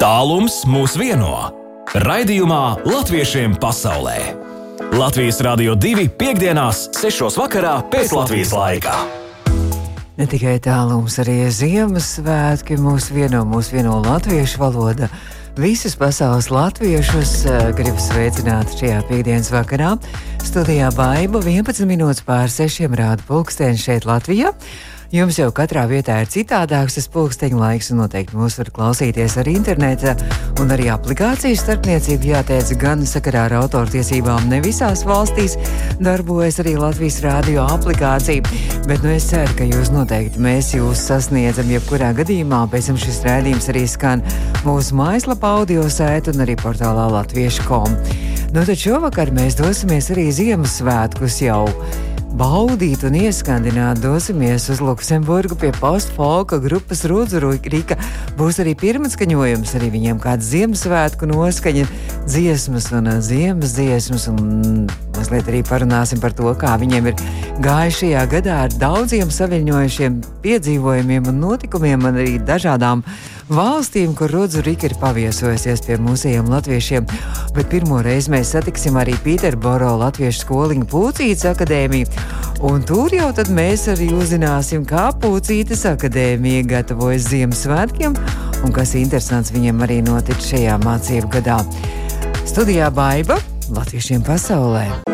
Tālums mūs vieno. Raidījumā Latviešiem pasaulē. Latvijas Rādio 2.5.6. vakarā pēc Latvijas laika. Ne tikai tālums, arī Ziemassvētki mūs vieno, mūs vieno latviešu valoda. Visus pasaules latviešus uh, gribu sveicināt šajā piekdienas vakarā. Studijā Baiba 11 minūtes pār 6 rāda pulksteni šeit Latvijā. Jums jau katrā vietā ir citādāks tas pulksteņa laiks, un noteikti mūs var klausīties arī internetā, un arī aplikācijas starpniecība jāteic gan sakarā ar autortiesībām. Ne visās valstīs darbojas arī Latvijas rādio aplikācija, bet nu es ceru, ka jūs noteikti mēs jūs sasniedzam jebkurā gadījumā. Pēc tam šis rādījums arī skan mūsu mājaslapā audio sēta un arī portālā latviešu.com. Nu tad šovakar mēs dosimies arī Ziemassvētkus jau baudīt un ieskandināt, dosimies uz Luksemburgu pie postfolka grupas Rūdzurīka. Būs arī pirmatskaņojums, arī viņiem kāds Ziemassvētku noskaņa, dziesmas un ziemas dziesmas, un mazliet arī parunāsim par to, kā viņiem ir gājis šajā gadā ar daudziem saviņojušiem piedzīvojumiem un notikumiem, un arī dažādām valstīm, kur Rudzu Rika ir paviesojusies pie mūsējiem latviešiem. Bet pirmo reizi mēs satiksim arī Pīterboro Latviešu skoliņu Pūcītas akadēmiju. Un tur jau tad mēs arī uzzināsim, kā Pūcītas akadēmija gatavojas Ziemassvētkiem un kas interesants viņiem arī notic šajā mācību gadā. Studijā Baiba Latviešiem pasaulē.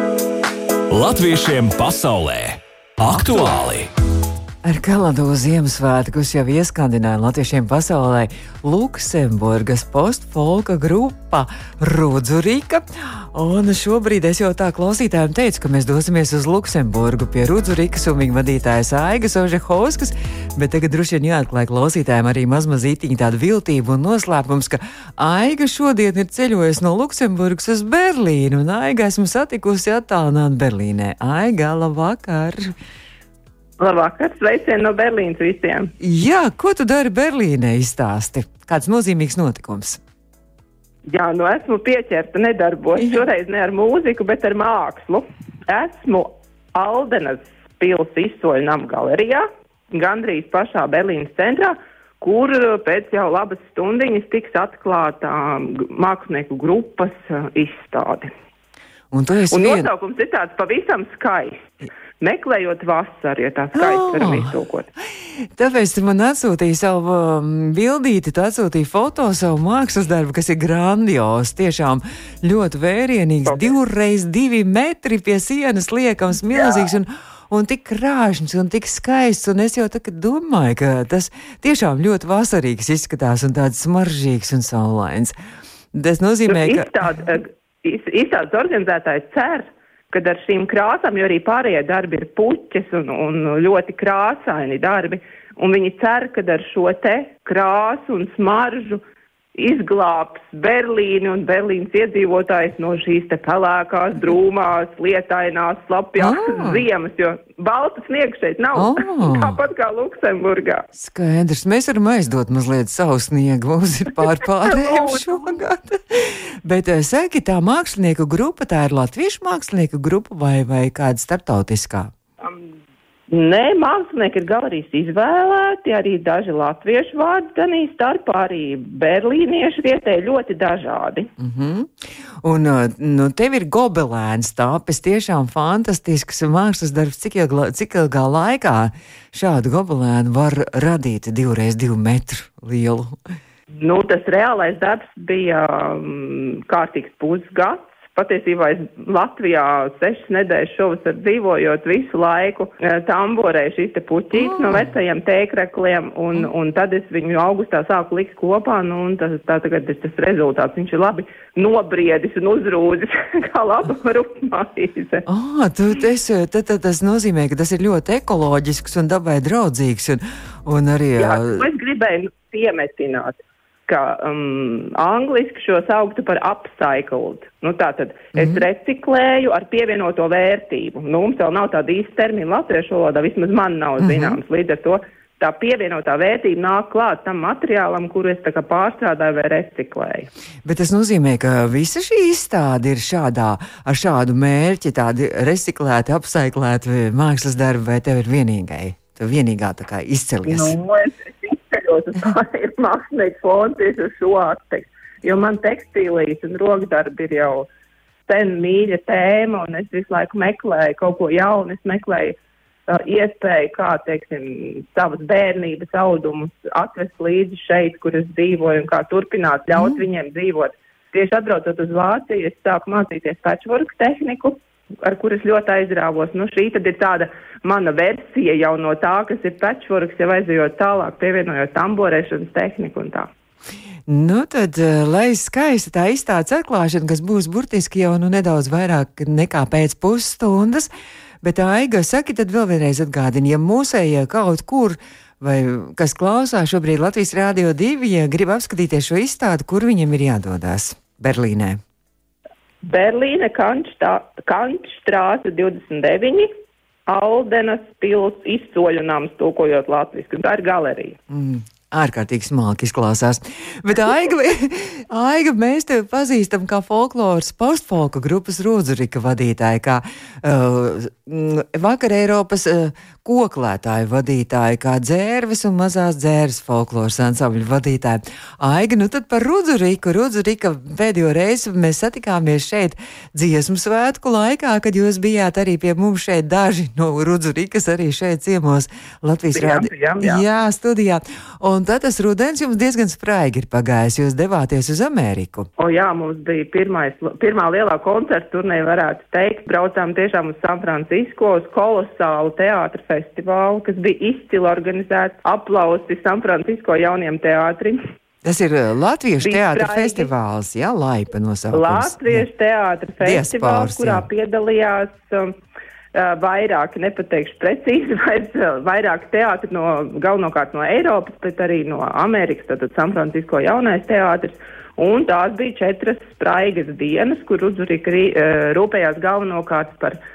Latviešiem pasaulē aktuāli! Ar Kaladu Ziemassvētkus jau ieskandināja latviešiem pasaulē Luksemburgas postfolka grupa Rudzurika. Un šobrīd es jau tā klausītājiem teicu, ka mēs dosimies uz Luksemburgu pie Rudzurikas un viņa vadītājas Aigas Ožehovskas, bet tagad droši vien jāatklāj klausītājiem arī mazmazītiņa tāda viltība un noslēpums, ka Aiga šodien ir ceļojusi no Luksemburgas uz Berlīnu, un Aiga esmu satikusi attālināt Berlīnē. Aiga, labvakar! Labvakar, sveicieni no Berlīnas visiem. Jā, ko tu dari Berlīnē? Izstāsti. Kāds nozīmīgs notikums? Jā, nu esmu pieķerta, nedarbojos šoreiz ne ar mūziku, bet ar mākslu. Esmu Aldenas pilsētas izsoļnām galerijā, gandrīz pašā Berlīnas centrā, kur pēc jau labas stundiņas tiks atklāta mākslinieku grupas izstāde. Un, un vien... nosaukums ir tāds pavisam skaists meklējot vasaru, ja tā skaisti oh. varam iztūkot. Tāpēc tu man atsūtīji savu um, bildīti, tu atsūtīji foto savu mākslas darbu, kas ir grandios, tiešām ļoti vērienīgs, okay. divreiz divi metri pie sienas liekams, milzīgs. Jā. Un, un tik krāšņs un tik skaists. Un es jau domāju, ka tas tiešām ļoti vasarīgs izskatās un tāds smaržīgs un saulains. Tas nozīmē, nu, ka. Izstādes organizētājs cer, kad ar šīm krāsām, jo arī pārējie darbi ir puķes un, un ļoti krāsaini darbi, un viņi cer, ka ar šo te krāsu un smaržu izglābs Berlīni un Berlīnas iedzīvotājs no šīs te pelēkās, drūmās, lietainās, slapjās oh. ziemas, jo balta sniegs šeit nav. Oh. Tāpat kā Luksemburgā. Skaidrs, mēs varam aizdot mazliet savu sniegu, mums ir pār pārējiem šogad. Bet eh, saki, tā mākslinieku grupa, tā ir latviešu mākslinieku grupa vai, vai kāda starptautiskā? Nē, mākslinieki ir galerijas izvēlēti, arī daži latviešu vārdi ganīs starpā, arī berlīnieši vietēji ļoti dažādi. Mm -hmm. Un uh, nu, tev ir gobelēns tāpēc tiešām fantastisks mākslas darbs, cik ilgā, cik ilgā laikā šādu gobelēnu var radīt divreiz divu metru lielu. Nu, tas reālais darbs bija um, kārtīgs pusgads patiesībā es Latvijā sešas nedēļas šovasar dzīvojot visu laiku eh, tamborēju šīs te puķītes oh. no ah. vecajiem tēkrekliem, un, mm. un tad es viņu augustā sāku likt kopā, nu, un tas, tā tagad ir tas rezultāts. Viņš ir labi nobriedis un uzrūdis kā laba rupmaize. Ah, tu, tas, tad, tad tas nozīmē, ka tas ir ļoti ekoloģisks un dabai draudzīgs, un, un arī... Jā, es gribēju piemetināt ka um, angliski šo sauktu par upcycled. Nu, tātad mm -hmm. es mhm. reciklēju ar pievienoto vērtību. Nu, mums vēl nav tāda īsta termina latviešu valodā, vismaz man nav mhm. zināms. Mm -hmm. Līdz ar to tā pievienotā vērtība nāk klāt tam materiālam, kuru es pārstrādāju vai reciklēju. Bet tas nozīmē, ka visa šī izstāde ir šādā, ar šādu mērķi, tādi reciklēti, apsaiklēti mākslas darbi, vai tev ir vienīgai? Tev vienīgā tā kā izcelies. Nu, es, ceļot uz pārējiem mākslinieku fonu tieši uz šo aspektu. Jo man tekstīlīs un rokdarbi ir jau sen mīļa tēma, un es visu laiku meklēju kaut ko jaunu. Es meklēju uh, iespēju, kā, teiksim, savas bērnības audumus atvest līdzi šeit, kur es dzīvoju, un kā turpināt ļaut mm. viņiem dzīvot. Tieši atbraucot uz Vāciju, es sāku mācīties patchwork tehniku, ar kuras ļoti aizrāvos. Nu, šī tad ir tāda mana versija jau no tā, kas ir patchworks, jau aizejot tālāk, pievienojot tamborēšanas tehniku un tā. Nu, tad, eh, lai skaisti tā izstādes atklāšana, kas būs burtiski jau nu, nedaudz vairāk nekā pēc pusstundas, bet Aiga, saki tad vēl vienreiz atgādini, ja mūsējie kaut kur vai kas klausās šobrīd Latvijas Rādio 2, ja grib apskatīties šo izstādi, kur viņam ir jādodas Berlīnē. Berlīne, Kančstrāse 29, Aldenas pils izsoļu nams, tūkojot latviski, tā ir galerija. Mm ārkārtīgi smalki izklausās. Bet, Aiga, Aiga, mēs tevi pazīstam kā folkloras postfolka grupas Rūdzurika vadītāja, kā uh, vakar Eiropas uh, koklētāju vadītāja, kā dzērves un mazās dzērves folkloras ansambļu vadītāja. Aiga, nu tad par Rūdzuriku. Rūdzurika pēdējo reizi mēs satikāmies šeit dziesmu svētku laikā, kad jūs bijāt arī pie mums šeit daži no Rūdzurikas arī šeit ciemos Latvijas rādio. Jā, jā, studijā. Un tad tas rudens jums diezgan spraigi ir pagājis. Jūs devāties uz Ameriku. O jā, mums bija pirmais, pirmā lielā koncerta turnē, varētu teikt. Braucām tiešām uz San Francisco, uz kolosālu teātra festivālu, kas bija izcili organizēts. Aplausi San Francisco jauniem teātrim. Tas ir uh, Latviešu teātris festivāls, jā, laipa nosaukums. Latviešu teātris festivāls, kurā jā. piedalījās um, vairāk, nepateikšu precīzi, vairs, vairāk teātri no, galvenokārt no Eiropas, bet arī no Amerikas, tātad San Francisco jaunais teātris. Un tās bija četras spraigas dienas, kur Uzurika rūpējās galvenokārt par uh,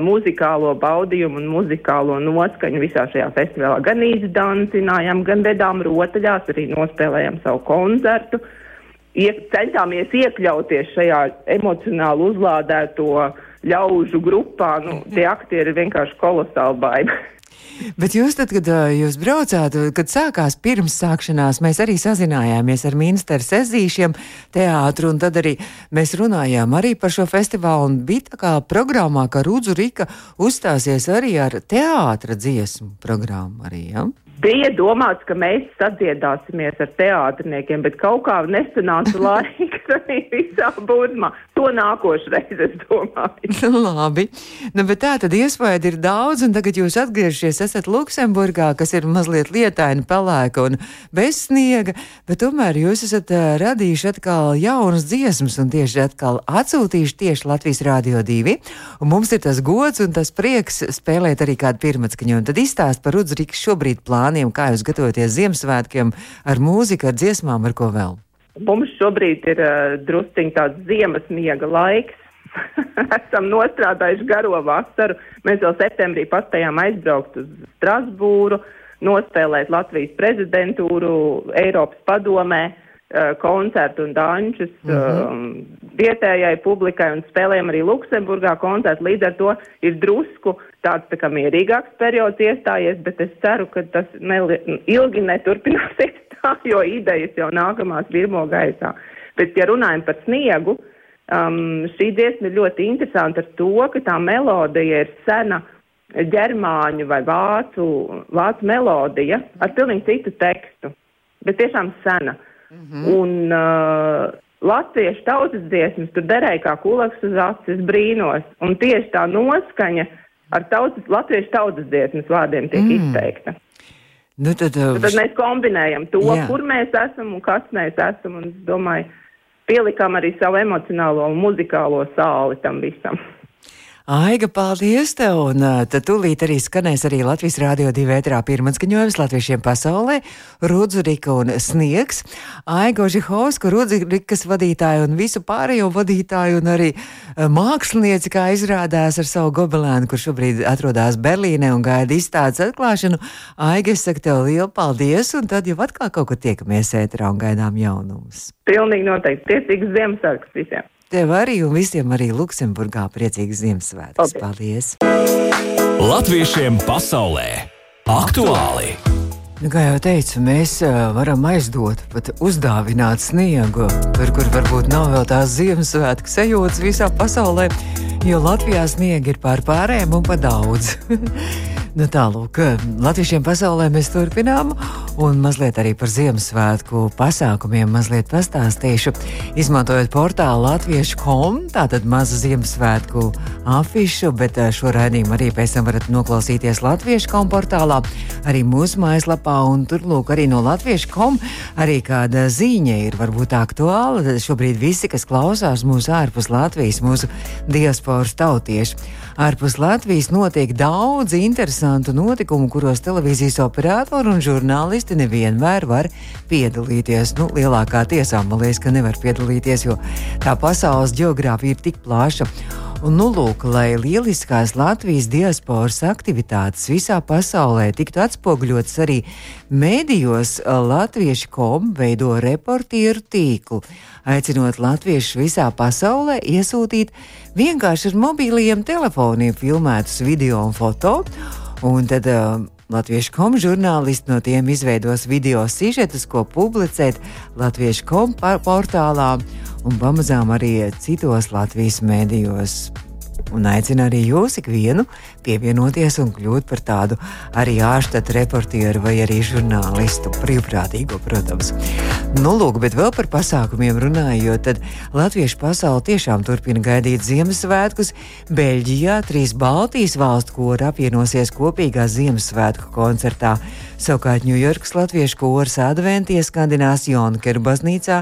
muzikālo baudījumu un muzikālo noskaņu visā šajā festivālā. Gan izdancinājām, gan vedām rotaļās, arī nospēlējām savu koncertu. Iek, centāmies iekļauties šajā emocionāli uzlādēto uh, ļaužu grupā, nu, tie aktieri ir vienkārši kolosāli baigi. Bet jūs, tad, kad jūs braucāt, kad sākās pirms sākšanās, mēs arī sazinājāmies ar ministru Sezīšiem teātru, un tad arī mēs runājām arī par šo festivālu, un bija tā kā programmā, ka Rudzu Rika uzstāsies arī ar teātra dziesmu programmu arī, ja? Bija domāts, ka mēs sadziedāsimies ar teātrniekiem, bet kaut kā nesanāca laiks arī visā būrmā. To nākošreiz es domāju. Labi. Nu, bet tā tad iespēja ir daudz, un tagad jūs atgriežaties, esat Luksemburgā, kas ir mazliet lietaini, pelēka un bez sniega, bet tomēr jūs esat uh, radījuši atkal jaunas dziesmas un tieši atkal atsūtījuši tieši Latvijas Rādio 2. Un mums ir tas gods un tas prieks spēlēt arī kādu pirmatskaņu. Un tad izstāst par Rudzriks šobrīd plānu plāniem, kā jūs gatavoties Ziemassvētkiem ar mūziku, ar dziesmām, ar ko vēl? Mums šobrīd ir uh, drusciņš tāds ziemas miega laiks. Esam nostrādājuši garo vasaru. Mēs jau septembrī paspējām aizbraukt uz Strasbūru, nospēlēt Latvijas prezidentūru Eiropas padomē. Koncertu un dančus uh -huh. um, vietējai publikai un spēlējam arī Luksemburgā koncertu. Līdz ar to ir drusku tāds tā kā mierīgāks periods iestājies, bet es ceru, ka tas ne, ilgi neturpināsies tā, jo idejas jau nākamās virmo gaisā. Bet, ja runājam par sniegu, um, šī dziesma ir ļoti interesanta ar to, ka tā melodija ir sena ģermāņu vai vācu, vācu melodija ar pilnīgi citu tekstu, bet tiešām sena. Mm -hmm. Un uh, latviešu tautas dziesmas tur derēja kā kulaks uz acis brīnos. Un tieši tā noskaņa ar tautas, latviešu tautas dziesmas vārdiem tiek mm. izteikta. Nu, tad, uh, tad mēs kombinējam to, jā. kur mēs esam un kas mēs esam. Un es domāju, pielikām arī savu emocionālo un muzikālo sāli tam visam. Aiga, paldies tev! Un tad tūlīt arī skanēs arī Latvijas Rādio 2 ētrā pirmatskaņojums latviešiem pasaulē - Rudzurika un Sniegs. Aiga Žihovska, Rudzurikas vadītāja un visu pārējo vadītāju un arī mākslinieci, kā izrādās ar savu gobelēnu, kur šobrīd atrodas Berlīnē un gaida izstādes atklāšanu. Aiga, es saku tev lielu paldies, un tad jau atkal kaut kur tiekamies ētrā un gaidām jaunumus. Pilnīgi noteikti. Tiesīgs Ziemassvētkus visiem! Tev arī un visiem arī Luksemburgā priecīgs Ziemassvētkus. Paldies! Latviešiem pasaulē aktuāli! Nu, kā jau teicu, mēs varam aizdot, pat uzdāvināt sniegu, tur, kur varbūt nav vēl tās Ziemassvētku sajūtas visā pasaulē, jo Latvijā sniega ir pār pārējiem un pa daudz. Nu, Tālāk, Latviešiem pasaulē mēs turpinām, un mazliet arī par Ziemassvētku pasākumiem mazliet pastāstīšu. Izmantojot portālu Latviešu kom, tātad maza Ziemassvētku afišu, bet eh, šo raidījumu arī pēc tam varat noklausīties Latviešu kom portālā, arī mūsu mājaslapā, un tur lūk arī no Latviešu kom arī kāda ziņa ir varbūt aktuāla. Tad šobrīd visi, kas klausās mūsu ārpus Latvijas, mūsu diasporas tautieši. Ārpus Latvijas notiek daudz interesantu notikumu, kuros televīzijas operatori un žurnālisti nevienmēr var piedalīties. Nu, lielākā tiesā man liekas, ka nevar piedalīties, jo tā pasaules geogrāfija ir tik plaša. Un, nu, lūk, lai lieliskās Latvijas diasporas aktivitātes visā pasaulē tiktu atspoguļotas arī mēdījos, Latviešu kom veido reportieru tīklu, aicinot latviešus visā pasaulē iesūtīt vienkārši ar mobiliem telefoniem filmētus video un foto. Un tad uh, Latviešu komu žurnālisti no tiem izveidos video sižetus, ko publicēt Latviešu komu portālā un pamazām arī citos Latvijas mēdījos. Un aicina arī jūs ikvienu pievienoties un kļūt par tādu arī ārštatu reportieru vai arī žurnālistu, brīvprātīgo, protams. Nu, lūk, bet vēl par pasākumiem runājot, tad Latviešu pasauli tiešām turpina gaidīt Ziemassvētkus. Beļģijā trīs Baltijas valstu kori apvienosies kopīgā Ziemassvētku koncertā. Savukārt Ņujorkas latviešu koras adventī skandinās Jonkeru baznīcā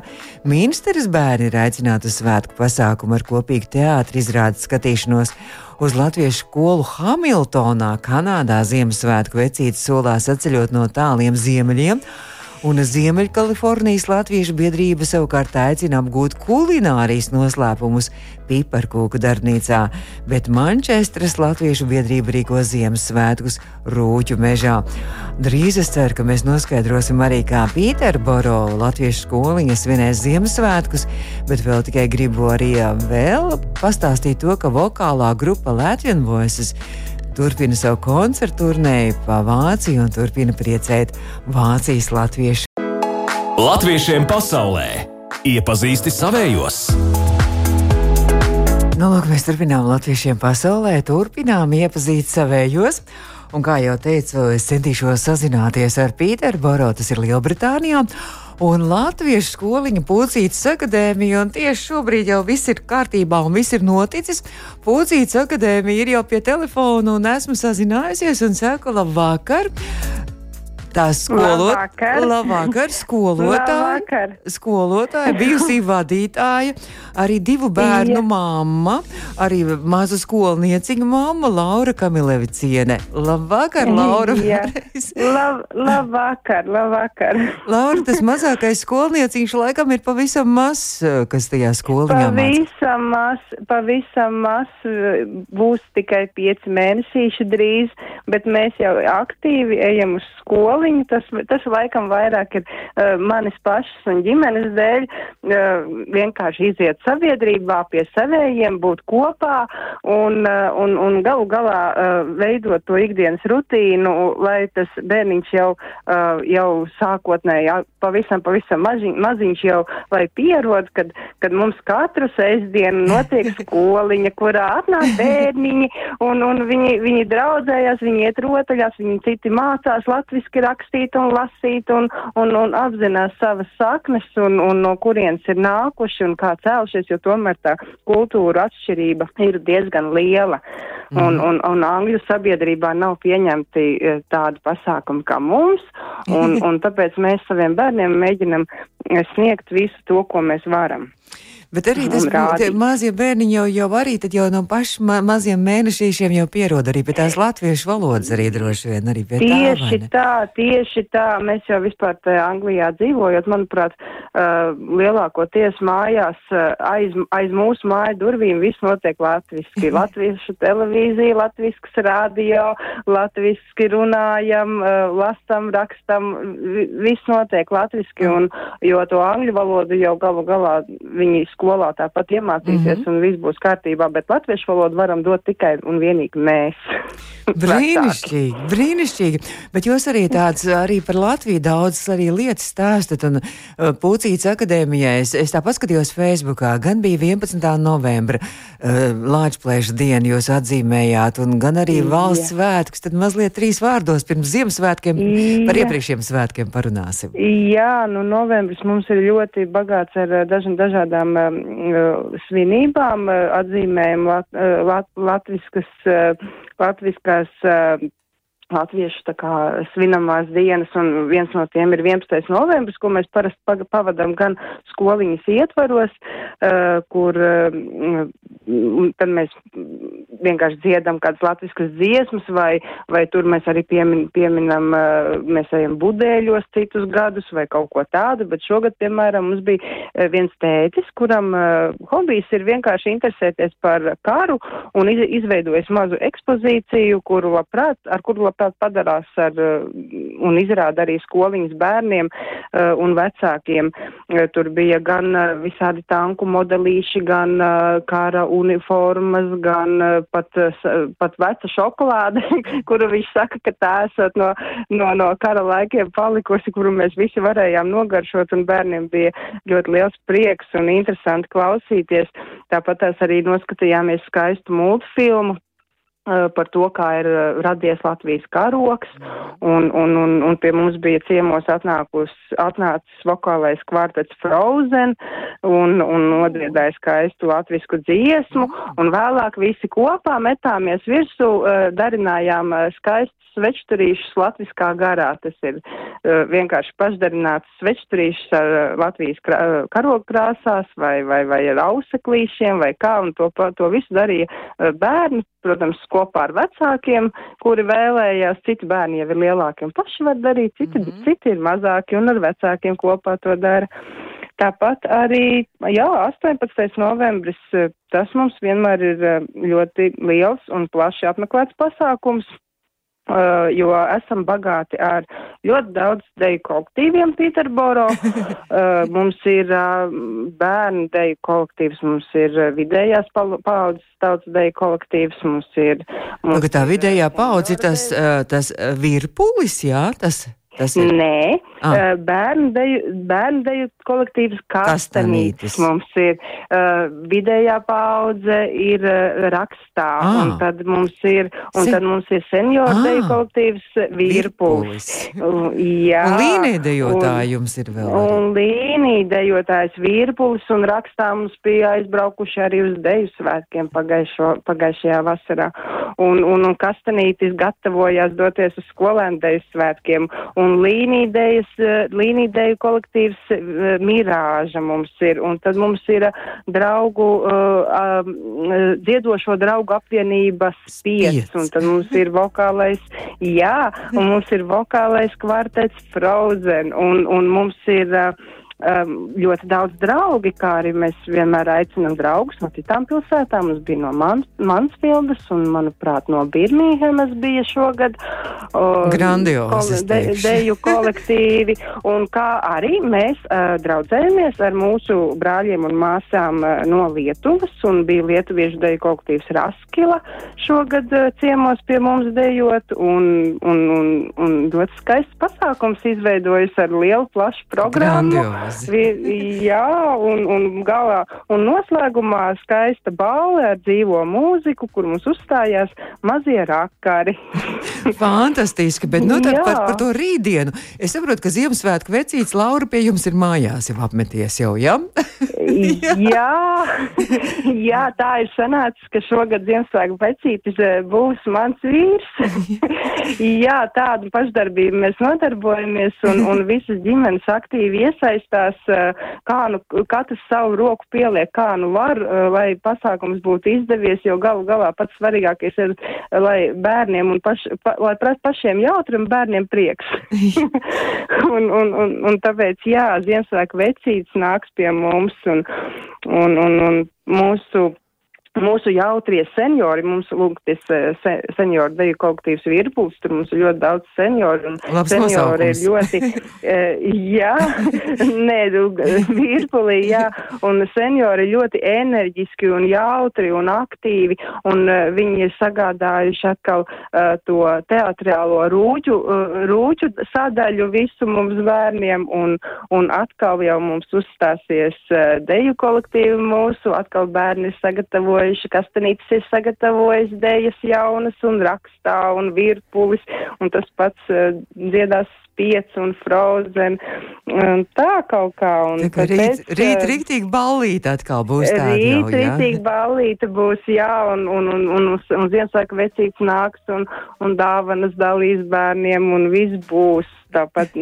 Minsteres bērni ir aicināti uz svētku pasākumu ar kopīgu teātri izrādes skatīšanos. Uz latviešu skolu Hamiltonā, Kanādā Ziemassvētku vecītes solās atceļot no tāliem ziemeļiem un Ziemeļkalifornijas Latviešu biedrība savukārt aicina apgūt kulinārijas noslēpumus piparkūku darbnīcā, bet Manchesteras Latviešu biedrība rīko Ziemassvētkus Rūķu mežā. Drīz es ceru, ka mēs noskaidrosim arī, kā Pīterboro Latviešu skoliņa svinēs Ziemassvētkus, bet vēl tikai gribu arī vēl pastāstīt to, ka vokālā grupa Latvijas Voices turpina savu koncertu turnēju pa Vāciju un turpina priecēt Vācijas latviešu. Latviešiem pasaulē iepazīsti savējos! Nu, lūk, mēs turpinām latviešiem pasaulē, turpinām iepazīt savējos. Un, kā jau teicu, es centīšos sazināties ar Pīteru Boro, tas ir Lielbritānijā un Latviešu skoliņa Pūcītas akadēmija. Tieši šobrīd jau viss ir kārtībā un viss ir noticis. Pūcītas akadēmija ir jau pie telefona un esmu sazinājusies un saku labvakar. Tā skolot, labvakar, skolotāja, labvakar. skolotāja, bijusī vadītāja, arī divu bērnu Jā. mamma, arī maza skolnieciņa mamma Laura Kamileviciene. Labvakar, Laura! Lab, labvakar, labvakar! Laura, tas mazākais skolnieciņš laikam ir pavisam mazs, kas tajā skoliņā pavisam maz, pavisam maz, būs tikai pieci mēnešīši drīz, bet mēs jau aktīvi ejam uz skolu skoliņu, tas, tas laikam vairāk ir uh, manis pašas un ģimenes dēļ, uh, vienkārši iziet sabiedrībā pie savējiem, būt kopā un, uh, un, un galu galā uh, veidot to ikdienas rutīnu, lai tas bērniņš jau, uh, jau sākotnēji pavisam, pavisam maziņ, maziņš jau, lai pierod, kad, kad mums katru sestdienu notiek skoliņa, kurā atnāk bērniņi un, un viņi, viņi draudzējās, viņi iet rotaļās, viņi citi mācās latviski rakstīt un lasīt un, un, un apzinās savas saknes un, un no kurienes ir nākuši un kā cēlušies, jo tomēr tā kultūra atšķirība ir diezgan liela. Mm. Un, un, un Angļu sabiedrībā nav pieņemti e, tādi pasākumi kā mums, un, un tāpēc mēs saviem bērniem mēģinam e, sniegt visu to, ko mēs varam. Bet arī tas būtu mazie bērniņi jau, jau arī jau no pašiem ma maziem mēnešīšiem jau pierod arī pie tās latviešu valodas arī droši vien arī pie tieši tā. tā, tieši tā. Mēs jau vispār tajā Anglijā dzīvojot, manuprāt, uh, lielākoties mājās uh, aiz, aiz mūsu māju durvīm viss notiek latviski. Latviešu televīzija, latvisks radio, latviski runājam, uh, lastam, rakstam, viss notiek latviski, un, jo to angļu valodu jau galu galā viņi skolu skolā tāpat iemācīsies mm -hmm. un viss būs kārtībā, bet latviešu valodu varam dot tikai un vienīgi mēs. brīnišķīgi, brīnišķīgi. Bet jūs arī tāds arī par Latviju daudz arī lietas stāstat un uh, Pūcītas akadēmijai. Es, es tā paskatījos Facebookā, gan bija 11. novembra uh, Lāčplēša diena jūs atzīmējāt, un gan arī valsts Jā. svētkus, tad mazliet trīs vārdos pirms Ziemassvētkiem Jā. par iepriekšējiem svētkiem parunāsim. Jā, nu novembris mums ir ļoti bagāts ar daž, dažādām um, svinībām, atzīmējam lat, lat, latviskas, latviskās latviešu tā kā svinamās dienas, un viens no tiem ir 11. novembris, ko mēs parasti pavadam gan skoliņas ietvaros, uh, kur uh, tad mēs vienkārši dziedam kādas latviskas dziesmas, vai, vai tur mēs arī piemin, pieminam, uh, mēs ejam budēļos citus gadus vai kaut ko tādu, bet šogad, piemēram, mums bija viens tētis, kuram uh, hobijs ir vienkārši interesēties par karu un iz, izveidojis mazu ekspozīciju, kuru labprāt, ar kuru labprāt labprāt padarās ar uh, un izrāda arī skoliņas bērniem uh, un vecākiem. Uh, tur bija gan visādi tanku modelīši, gan kara uniformas, gan pat, pat veca šokolāde, kuru viņš saka, ka tā esat no, no, no kara laikiem palikusi, kuru mēs visi varējām nogaršot, un bērniem bija ļoti liels prieks un interesanti klausīties. Tāpat tās arī noskatījāmies skaistu multfilmu, Eh, par to, kā ir radies Latvijas karoks, un, un, un, un pie mums bija ciemos atnākus, atnācis vokālais kvartets Frozen, un, un nodiedāja skaistu latvisku dziesmu, un vēlāk visi kopā metāmies virsū, darinājām skaistus svečturīšus latviskā garā. Tas ir vienkārši pašdarināts svečturīšus ar Latvijas karogu krāsās vai, vai, vai ar auseklīšiem vai kā, un to, to visu darīja bērni, protams, kopā ar vecākiem, kuri vēlējās, citi bērni jau ir lielāki un paši var darīt, citi, mm -hmm. citi ir mazāki un ar vecākiem kopā to dara. Tāpat arī, jā, 18. novembris, eh, tas mums vienmēr ir eh, ļoti liels un plaši apmeklēts pasākums. Uh, jo esam bagāti ar ļoti daudz deju kolektīviem Pīterboro. uh, mums ir uh, bērnu deju kolektīvs, mums ir vidējās paudzes tautas deju kolektīvs, mums ir. Mums Tagad tā vidējā paudze, tas, tas virpulis, jā, tas. Tas ir. Nē, ah. bērnu deju, bērnu deju kolektīvs Kastanītis. Mums ir uh, vidējā paudze, ir uh, rakstā, ah. un tad mums ir, un Se... tad mums ir senioru ah. deju kolektīvs Virpulis. Jā. Un līnija dejotāji jums ir vēl. Arī. Un līnija dejotājs Virpulis, un rakstā mums bija aizbraukuši arī uz deju svētkiem pagaišo, pagaišajā vasarā. Un, un, un Kastanītis gatavojās doties uz skolēnu deju svētkiem. Un un līnīdejas, eh, līnīdeju kolektīvs eh, Mirāža mums ir, un tad mums ir eh, draugu, dziedošo draugu apvienības spiets, un tad mums ir vokālais, jā, un mums ir vokālais kvartets Frozen, un, un mums ir uh, um, ļoti daudz draugi, kā arī mēs vienmēr aicinām draugus no citām pilsētām. Mums bija no Mans Mansfildas un, manuprāt, no Birmīhemas bija šogad. Um, Grandiozi. Kol de, deju kolektīvi. un kā arī mēs uh, draudzējamies ar mūsu brāļiem un māsām uh, no Lietuvas un bija lietuviešu deju kolektīvs Raskila šogad uh, ciemos pie mums dejot un, un, un, un ļoti skaists pasākums izveidojas ar lielu plašu programmu. Grandiozi. Vi, jā, un, un galā, un noslēgumā skaista balva ar dzīvo mūziku, kur mums uzstājās mazie rakari. Fantastiski, bet nu tad par, par to rītdienu. Es saprotu, ka Ziemassvētku vecīts Laura pie jums ir mājās jau apmeties jau, ja? jā, jā, tā ir sanācis, ka šogad Ziemassvētku vecītis eh, būs mans vīrs. jā, tādu pašdarbību mēs nodarbojamies un, un visas ģimenes aktīvi iesaistās skatās, eh, kā nu katrs savu roku pieliek, kā nu var, eh, lai pasākums būtu izdevies, jo galu galā pats svarīgākais ir, lai bērniem un paš, pa, lai pašiem jautri un bērniem prieks. un, un, un, un tāpēc, jā, Ziemassvētku vecīts nāks pie mums un, un, un, un mūsu mūsu jautrie seniori, mums lūk, tas se, senioru deju kolektīvs virpuls, tur mums ir ļoti daudz senioru, un Labs seniori ir nosaukums. ļoti, uh, jā, nē, nu, virpulī, jā, un seniori ir ļoti enerģiski un jautri un aktīvi, un uh, viņi ir sagādājuši atkal uh, to teatrālo rūģu, uh, rūģu sadaļu visu mums bērniem, un, un atkal jau mums uzstāsies uh, deju kolektīvi mūsu, atkal bērni ir sagatavojuši, kastanītis ir sagatavojis dejas jaunas un rakstā un virpulis, un tas pats uh, dziedās spiec un frozen, un tā kaut kā. Un Tā kā tāpēc, rīt, rīt uh, rīktīgi ballīt atkal būs jau, Rīt, jā? rītīgi ballīte būs, jā, un, un, un, un, un, un Ziemassvētku vecīts nāks un, un dāvanas dalīs bērniem un viss būs. Tāpat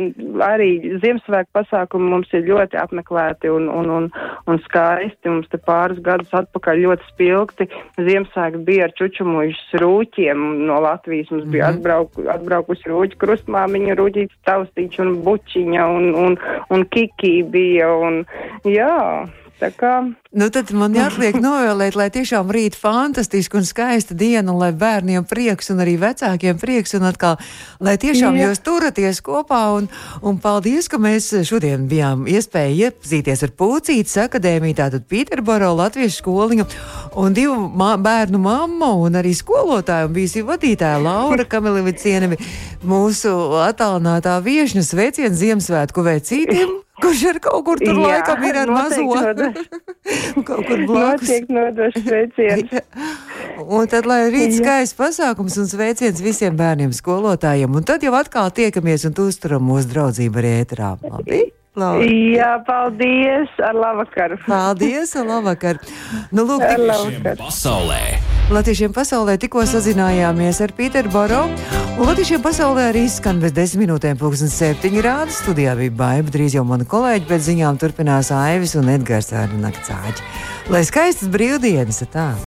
arī Ziemassvētku pasākumi mums ir ļoti apmeklēti un, un, un, un skaisti. Mums te pāris gadus atpakaļ ļoti spilgti Ziemassvētku bija ar čučumuļus rūķiem no Latvijas. Mums bija Mhm. atbrauku, atbraukusi rūķi krustmāmiņa, rūķīts taustīņš un bučiņa un, un, un kiki bija. Un, jā, kā. Nu, tad man jāatliek novēlēt, lai tiešām rīt fantastiski un skaista diena, un lai bērniem prieks un arī vecākiem prieks, un atkal, lai tiešām Jā. jūs turaties kopā, un, un paldies, ka mēs šodien bijām iespēja iepazīties ar Pūcītas akadēmiju, tātad Pīterboro latviešu skoliņu, un divu ma bērnu mammu, un arī skolotāju, un bijusi vadītāja Laura Kamiliviciene, mūsu attālinātā viešņa sveicienu Ziemassvētku vecītiem. Kurš ar kaut kur tur Jā, laikam ir ar mazo? kaut kur blakus. Notiek nodošu sveicienu. Un tad, lai rīt skaists pasākums un sveiciens visiem bērniem, skolotājiem, un tad jau atkal tiekamies un uzturam mūsu draudzību arī ēterā. Labi? Labi. Jā, paldies! Ar labvakaru! Paldies, un labvakar! Nu, lūk, Ar tik, labvakaru! Pasaulē! Latviešiem pasaulē tikko sazinājāmies ar Pīteru Boro, un Latviešiem pasaulē arī skan bez desmit minūtēm pulkstens septiņi rādi. Studijā bija baiva, drīz jau mani kolēģi, bet ziņām turpinās Aivis un Edgars ar naktsāģi. Lai skaistas brīvdienas! Tā!